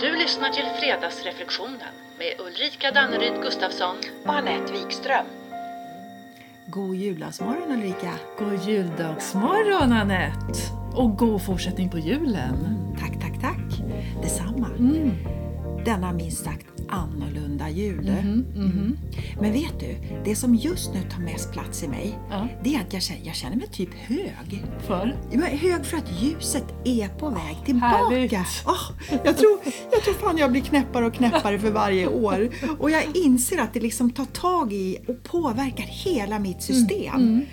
Du lyssnar till Fredagsreflektionen med Ulrika Danneryd Gustafsson. och Anette Wikström. God julaftsmorgon Ulrika! God juldagsmorgon Anette! Och god fortsättning på julen. Tack, tack, tack! Detsamma. Mm. Denna minst sagt annorlunda jul. Mhm, mhm. Men vet du, det som just nu tar mest plats i mig, Ja. det är att jag känner, jag känner mig typ hög. För? Jag är hög för att ljuset är på väg tillbaka. Åh, jag, tror, jag tror fan jag blir knäppare och knäppare för varje år. Och jag inser att det liksom tar tag i och påverkar hela mitt system. Mm,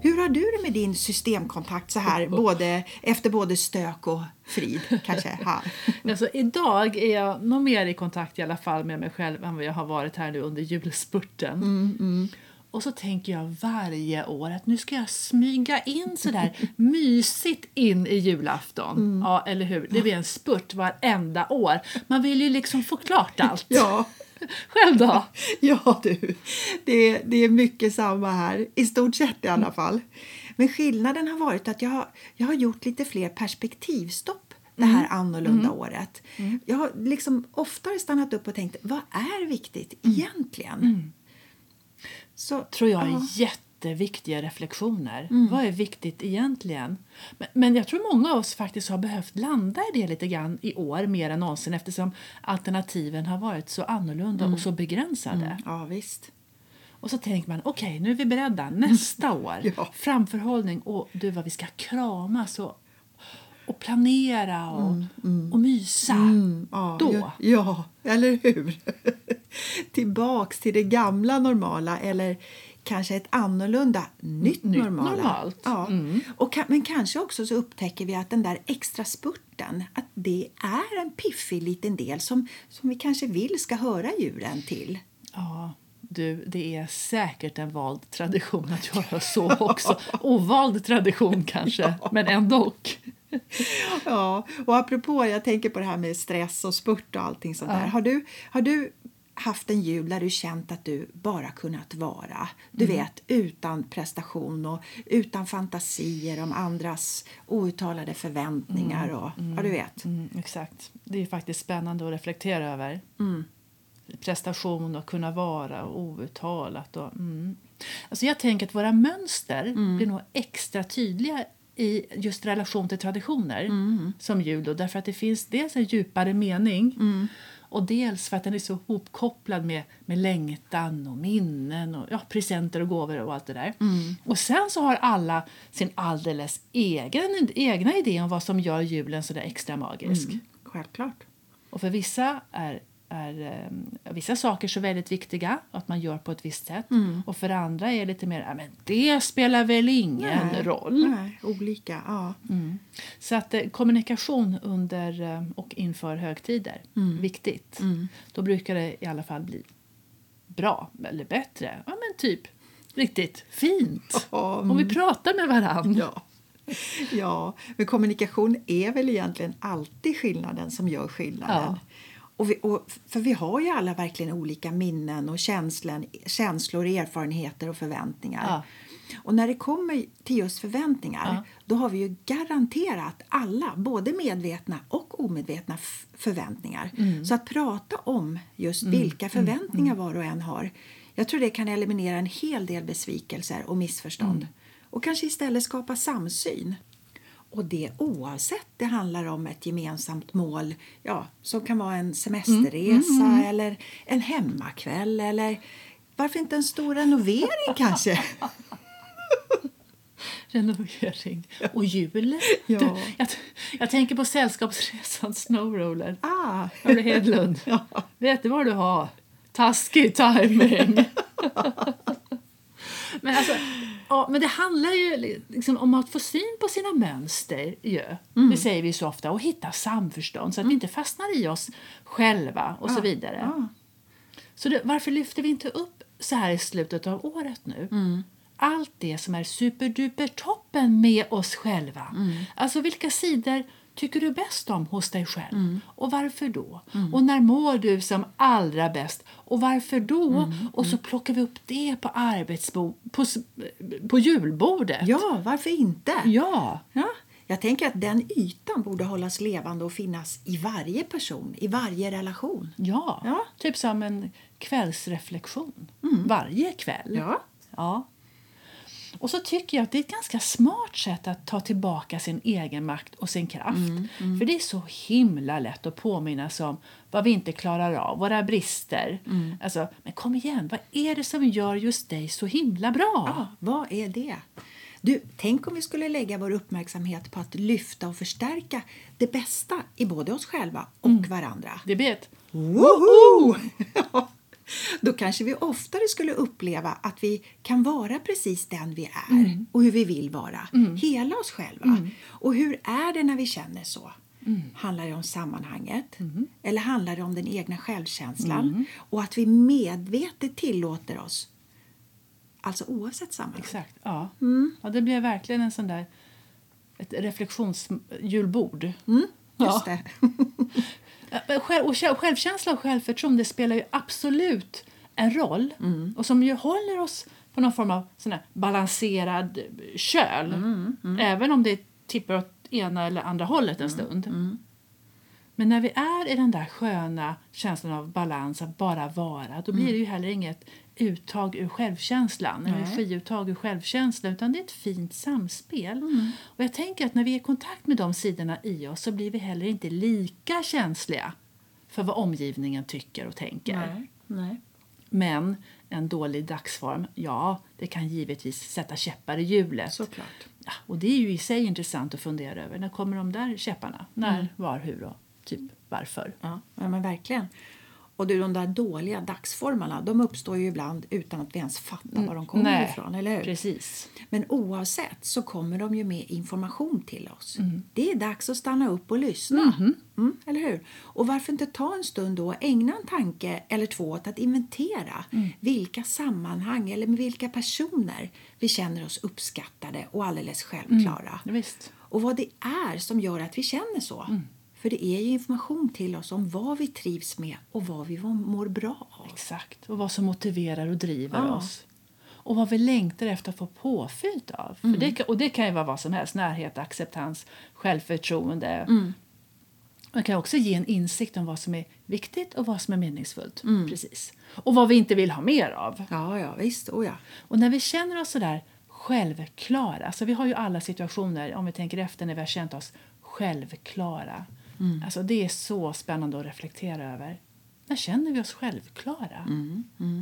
Hur har du det med din systemkontakt så här, både, efter både stök och frid? Kanske? Alltså, idag är jag nog mer i kontakt i alla fall med mig själv än vad jag har varit här nu under julspurten. Mm, Och så tänker jag varje år att nu ska jag smyga in sådär mysigt in i julafton. Mm. Ja, eller hur? Det blir en spurt varenda år. Man vill ju liksom få klart allt. Ja. Själv då? Ja du, det, det är mycket samma här. I stort sett i alla fall. Men skillnaden har varit att jag har, jag har gjort lite fler perspektivstopp det här annorlunda året. Jag har liksom oftare stannat upp och tänkt, vad är viktigt egentligen? Så, tror jag är ja. Jätteviktiga reflektioner. Mm. Vad är viktigt egentligen? Men, men jag tror många av oss faktiskt har behövt landa i det lite grann i år mer än någonsin eftersom alternativen har varit så annorlunda och så begränsade. Ja, visst. Och så tänker man, okej nu är vi beredda nästa år. Ja. Framförhållning och du vad vi ska kramas och, och planera och, och mysa. Mm, ja, Då. Ja, ja, eller hur? Tillbaks till det gamla normala eller kanske ett annorlunda nytt, Nytt normala. normalt. Ja. Mm. Och men kanske också så upptäcker vi att den där extra spurten att det är en piffig liten del som, som vi kanske vill ska höra djuren till. Ja, du, det är säkert en vald tradition att göra så också. Ovald tradition kanske, men ändå. Ja, och apropå, jag tänker på det här med stress och spurt och allting sånt där. Har du, har du haft en jul där du känt att du bara kunnat vara? Du vet, utan prestation och utan fantasier om andras outtalade förväntningar och, ja du vet. Mm, exakt. Det är faktiskt spännande att reflektera över. Prestation och kunna vara och outtalat. Och, mm. alltså jag tänker att våra mönster blir nog extra tydliga i just relation till traditioner som jul. Då, därför att det finns dels en djupare mening och dels för att den är så hopkopplad med, med längtan och minnen och ja, presenter och gåvor och allt det där. Och sen så har alla sin alldeles egen, egna idé om vad som gör julen så där extra magisk. Självklart. Och för vissa är, är eh, vissa saker så väldigt viktiga att man gör på ett visst sätt. Och för andra är det lite mer, men det spelar väl ingen Nej, roll. Nej, olika, ja. Så att eh, kommunikation under eh, och inför högtider, viktigt. Då brukar det i alla fall bli bra, eller bättre. Ja men typ riktigt fint. Ja, Om vi pratar med varandra. Ja. ja, men kommunikation är väl egentligen alltid skillnaden som gör skillnaden. Ja. Och vi, och, för vi har ju alla verkligen olika minnen och känslan, känslor, erfarenheter och förväntningar. Ja. Och när det kommer till just förväntningar Ja. då har vi ju garanterat alla, både medvetna och omedvetna förväntningar. Mm. Så att prata om just vilka förväntningar var och en har jag tror det kan eliminera en hel del besvikelser och missförstånd Mm. och kanske istället skapa samsyn. Och det oavsett det handlar om ett gemensamt mål ja, som kan vara en semesterresa Mm. eller en hemmakväll eller varför inte en stor renovering kanske? Renovering och jul. Ja. Du, jag, jag tänker på Sällskapsresan Snowroller. Ah. Hörru Hedlund, Ja. vet du vad du har? Taskig timing. men, alltså, ja, men det handlar ju liksom om att få syn på sina mönster. Ju. Mm. Det säger vi så ofta. Och hitta samförstånd så att vi inte fastnar i oss själva och så vidare. Ja. Så det, varför lyfter vi inte upp så här i slutet av året nu? Allt det som är superduper toppen med oss själva. Alltså vilka sidor tycker du bäst om hos dig själv? Och varför då? Och när mår du som allra bäst? Och varför då? Och så plockar vi upp det på arbetsbo på, på julbordet. ja, varför inte? Ja. Ja, Jag tänker att den ytan borde hållas levande och finnas i varje person, i varje relation. Ja, Ja. typ som en kvällsreflektion. Varje kväll. Ja. Ja. Och så tycker jag att det är ett ganska smart sätt att ta tillbaka sin egen makt och sin kraft. För det är så himla lätt att påminnas om vad vi inte klarar av, våra brister. Alltså, men kom igen, vad är det som gör just dig så himla bra? Ja, vad är det? Du, tänk om vi skulle lägga vår uppmärksamhet på att lyfta och förstärka det bästa i både oss själva och varandra. Det ett Woho! Då kanske vi oftare skulle uppleva att vi kan vara precis den vi är och hur vi vill vara. Hela oss själva. Och hur är det när vi känner så? Handlar det om sammanhanget? Eller handlar det om den egna självkänslan? Och att vi medvetet tillåter oss, alltså oavsett sammanhang. Exakt, ja. Mm. ja. Det blev verkligen en sån där ett reflektionsjulbord. Just Ja. det. Själv, och själv- självkänsla och självförtroende spelar ju absolut en roll Mm. och som ju håller oss på någon form av sån balanserad köl. Mm, Även om det tippar åt ena eller andra hållet en stund. Men när vi är i den där sköna känslan av balans, att bara vara, då blir Mm. det ju heller inget uttag ur självkänslan, energiuttag ur självkänslan, utan det är ett fint samspel. Mm. Och jag tänker att när vi är i kontakt med de sidorna i oss så blir vi heller inte lika känsliga för vad omgivningen tycker och tänker. Nej. Nej. Men en dålig dagsform, ja, det kan givetvis sätta käppar i hjulet. Såklart. Ja, och det är ju i sig intressant att fundera över. När kommer de där käpparna? När, Mm. var, hur och typ varför? Ja, ja men verkligen. Och du, de där dåliga dagsformarna de uppstår ju ibland utan att vi ens fattar var de kommer Nej, ifrån. Eller hur? Precis. Men oavsett så kommer de ju med information till oss. Mm. Det är dags att stanna upp och lyssna. Mm-hmm. Mm, eller hur? Och varför inte ta en stund då och ägna en tanke eller två åt att inventera Mm. vilka sammanhang eller med vilka personer vi känner oss uppskattade och alldeles självklara. Visst. Och vad det är som gör att vi känner så. Mm. För det är ju information till oss om vad vi trivs med och vad vi mår bra av. Exakt. Och vad som motiverar och driver Ja. oss. Och vad vi längtar efter att få påfyllt av. För det, kan- och det kan ju vara vad som helst. Närhet, acceptans, självförtroende. Det kan också ge en insikt om vad som är viktigt och vad som är meningsfullt. Precis. Och vad vi inte vill ha mer av. Ja, ja, visst. Oh, ja. Och när vi känner oss sådär självklara, alltså vi har ju alla situationer, om vi tänker efter när vi har känt oss självklara. Alltså det är så spännande att reflektera över. När känner vi oss självklara?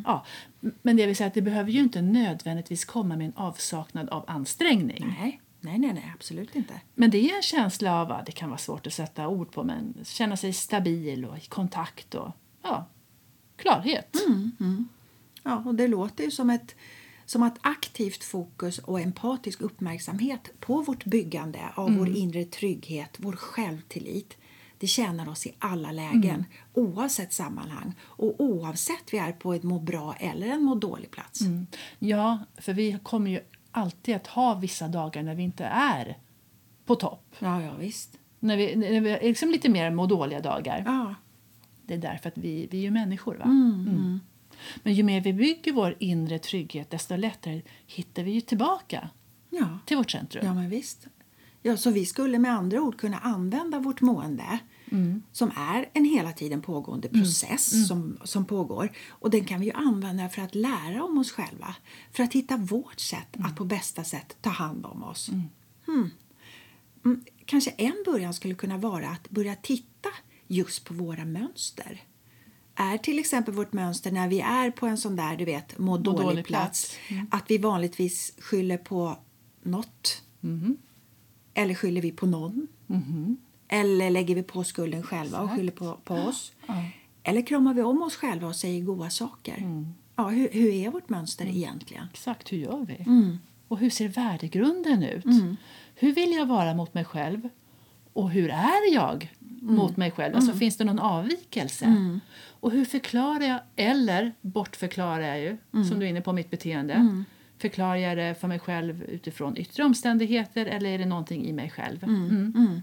Ja, m- men det vill säga att det behöver ju inte nödvändigtvis komma med en avsaknad av ansträngning. Nej, nej, nej, nej, absolut inte. Men det är en känsla av, ja, det kan vara svårt att sätta ord på, men känna sig stabil och i kontakt och ja, klarhet. Ja, och det låter ju som ett som att aktivt fokus och empatisk uppmärksamhet på vårt byggande av vår inre trygghet, vår självtillit, det tjänar oss i alla lägen, oavsett sammanhang och oavsett vi är på ett må bra eller en må dålig plats. Ja, för vi kommer ju alltid att ha vissa dagar när vi inte är på topp. Ja, ja, visst. När vi, när vi liksom lite mer må dåliga dagar. Ja, Det är därför att vi, vi är ju människor. Va? Mm. Men ju mer vi bygger vår inre trygghet desto lättare hittar vi ju tillbaka ja. till vårt centrum. Ja, men visst. Ja, så vi skulle med andra ord kunna använda vårt mående som är en hela tiden pågående process Som, som pågår. Och den kan vi ju använda för att lära om oss själva. För att hitta vårt sätt att på bästa sätt ta hand om oss. Hmm. Mm, Kanske en början skulle kunna vara att börja titta just på våra mönster. Är till exempel vårt mönster när vi är på en sån där, du vet, må dålig, dålig plats, plats. att vi vanligtvis skyller på något eller skyller vi på någon? Eller lägger vi på skulden själva och skyller på, på oss? Eller kramar vi om oss själva och säger goda saker? Ja, hur, hur är vårt mönster egentligen? Exakt, hur gör vi? Mm. Och hur ser värdegrunden ut? Hur vill jag vara mot mig själv? Och hur är jag mot mig själv? Alltså, Finns det någon avvikelse? Och hur förklarar jag, eller bortförklarar jag ju, som du är inne på, mitt beteende. Förklarar jag det för mig själv utifrån yttre omständigheter eller är det någonting i mig själv? Mm.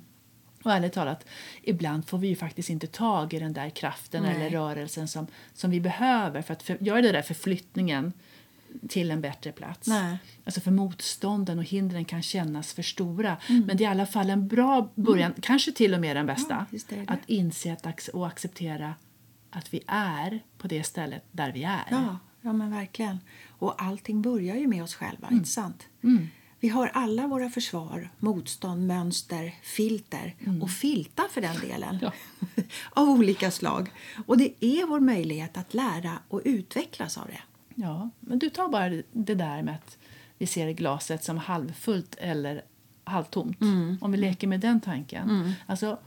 Och ärligt talat, ibland får vi ju faktiskt inte tag i den där kraften Nej. eller rörelsen som, som vi behöver för att för, göra den där förflyttningen till en bättre plats. Nej. Alltså för motstånden och hindren kan kännas för stora. Mm. Men det är i alla fall en bra början, kanske till och med den bästa. Ja, det det. att inse att, och acceptera att vi är på det stället där vi är. Ja, ja men verkligen. Och allting börjar ju med oss själva, inte sant? Mm. Vi har alla våra försvar, motstånd, mönster, filter och filtar för den delen. Ja. av olika slag. Och det är vår möjlighet att lära och utvecklas av det. Ja, men du tar bara det där med att vi ser glaset som halvfullt eller halvtomt. Mm. Om vi leker med den tanken. Alltså,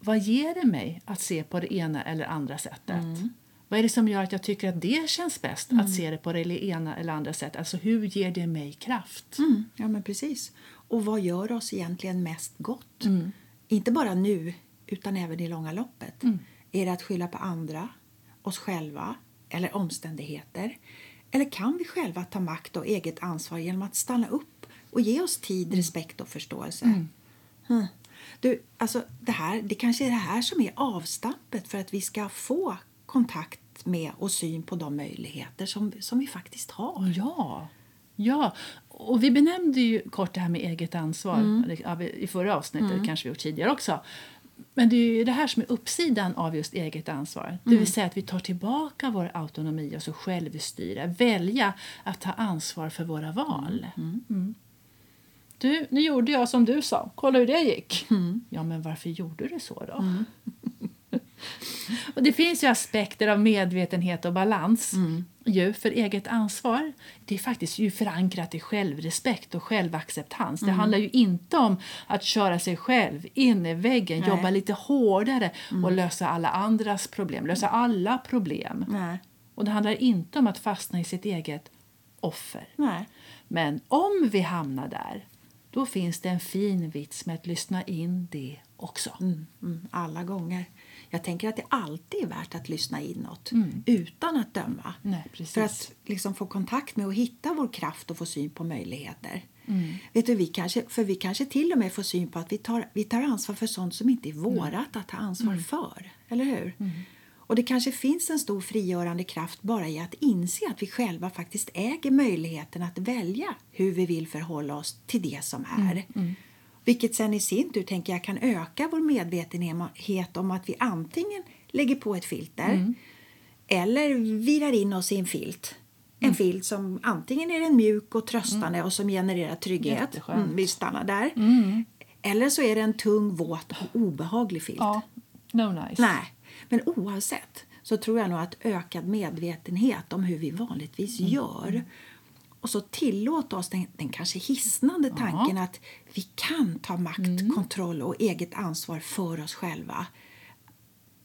vad ger det mig att se på det ena eller andra sättet? Mm. Vad är det som gör att jag tycker att det känns bäst att se det på det ena eller andra sättet? Alltså hur ger det mig kraft? Mm, ja, men precis. Och vad gör oss egentligen mest gott? Mm. Inte bara nu, utan även i långa loppet. Mm. Är det att skylla på andra, oss själva eller omständigheter? Eller kan vi själva ta makt och eget ansvar genom att stanna upp och ge oss tid, respekt och förståelse? Hmm. Du, alltså, det, här, det kanske är det här som är avstampet för att vi ska få kontakt med och syn på de möjligheter som, som vi faktiskt har. Ja, ja. Och vi benämnde ju kort det här med eget ansvar Mm. i förra avsnittet, kanske vi gjort tidigare också. Men det är ju det här som är uppsidan av just eget ansvar. Det Mm. vill säga att vi tar tillbaka vår autonomi och så självstyre. Välja att ta ansvar för våra val. Mm. Du, nu gjorde jag som du sa. Kolla hur det gick. Mm. Ja, men varför gjorde du så då? Och det finns ju aspekter av medvetenhet och balans ju, för eget ansvar. Det är faktiskt ju förankrat i självrespekt och självacceptans. Det handlar ju inte om att köra sig själv in i väggen, Nej. jobba lite hårdare och lösa alla andras problem, lösa alla problem. Nej. Och det handlar inte om att fastna i sitt eget offer. Nej. Men om vi hamnar där, då finns det en fin vits med att lyssna in det också. Mm, mm, alla gånger. Jag tänker att det alltid är värt att lyssna inåt utan att döma. Nej. För att liksom få kontakt med och hitta vår kraft och få syn på möjligheter. Mm. Vet du, vi kanske, för vi kanske till och med får syn på att vi tar, vi tar ansvar för sånt som inte är vårat att ta ansvar Mm. för. Eller hur? Och det kanske finns en stor frigörande kraft bara i att inse att vi själva faktiskt äger möjligheten att välja hur vi vill förhålla oss till det som är. Vilket sen i sin tur tänker jag kan öka vår medvetenhet om att vi antingen lägger på ett filter eller virar in oss i en filt. En filt som antingen är den mjuk och tröstande och som genererar trygghet. Mm, vi stannar där. Eller så är det en tung, våt och obehaglig filt. Ja, no nice. Nej, men oavsett så tror jag nog att ökad medvetenhet om hur vi vanligtvis gör och så tillåt oss den, den kanske hisnande tanken att vi kan ta makt, kontroll och eget ansvar för oss själva.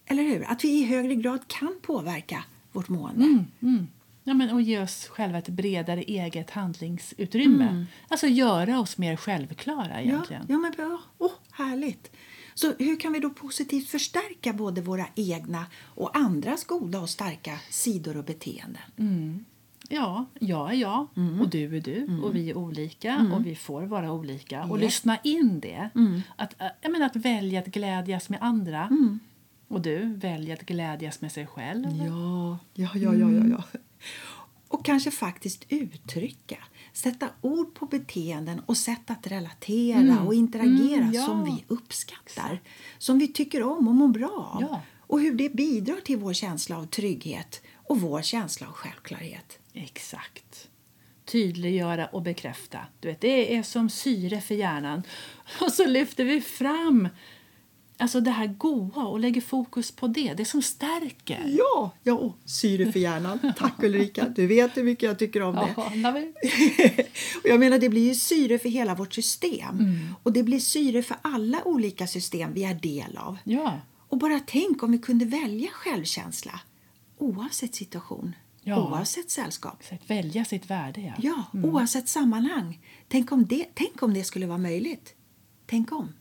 Eller hur? Att vi i högre grad kan påverka vårt mående. Mm. Ja, men, och ge oss själva ett bredare eget handlingsutrymme. Alltså göra oss mer självklara Ja, egentligen. ja men bra. Åh, härligt. Så hur kan vi då positivt förstärka både våra egna och andras goda och starka sidor och beteenden? Ja, jag är jag och du är du och vi är olika och vi får vara olika. Och lyssna in det. Att, äh, jag menar, att välja att glädjas med andra. Och du väljer att glädjas med sig själv. Ja, ja, ja, ja, ja, ja. Och kanske faktiskt uttrycka, sätta ord på beteenden och sätt att relatera och interagera Mm, ja. som vi uppskattar, som vi tycker om och mår bra av. Ja. Och hur det bidrar till vår känsla av trygghet och vår känsla av självklarhet. Exakt. Tydliggöra och bekräfta. Du vet, det är som syre för hjärnan. Och så lyfter vi fram alltså det här goa och lägger fokus på det. Det som stärker. Ja, ja, syre för hjärnan. Tack Ulrika, du vet hur mycket jag tycker om det. Ja, och jag menar, det blir ju syre för hela vårt system. Mm. Och det blir syre för alla olika system vi är del av. ja. Och bara tänk om vi kunde välja självkänsla oavsett situation, Ja. oavsett sällskap. Att välja sitt värde, ja. Ja, oavsett sammanhang. Tänk om, det, tänk om det skulle vara möjligt. Tänk om.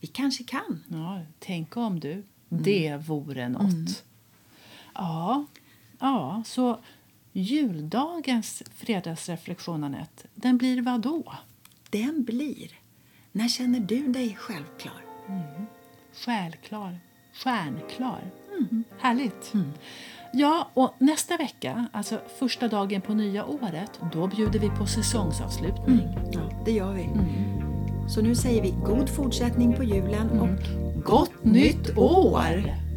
Vi kanske kan. ja tänk om du. Det vore något. Ja, ja, så juldagens fredagsreflektion, Anette, den blir vad då? Den blir. När känner du dig självklar? Själklar. Stjärnklar. Härligt. Ja, och nästa vecka, alltså första dagen på nya året, då bjuder vi på säsongsavslutning. Ja, det gör vi. Så nu säger vi god fortsättning på julen och gott nytt år!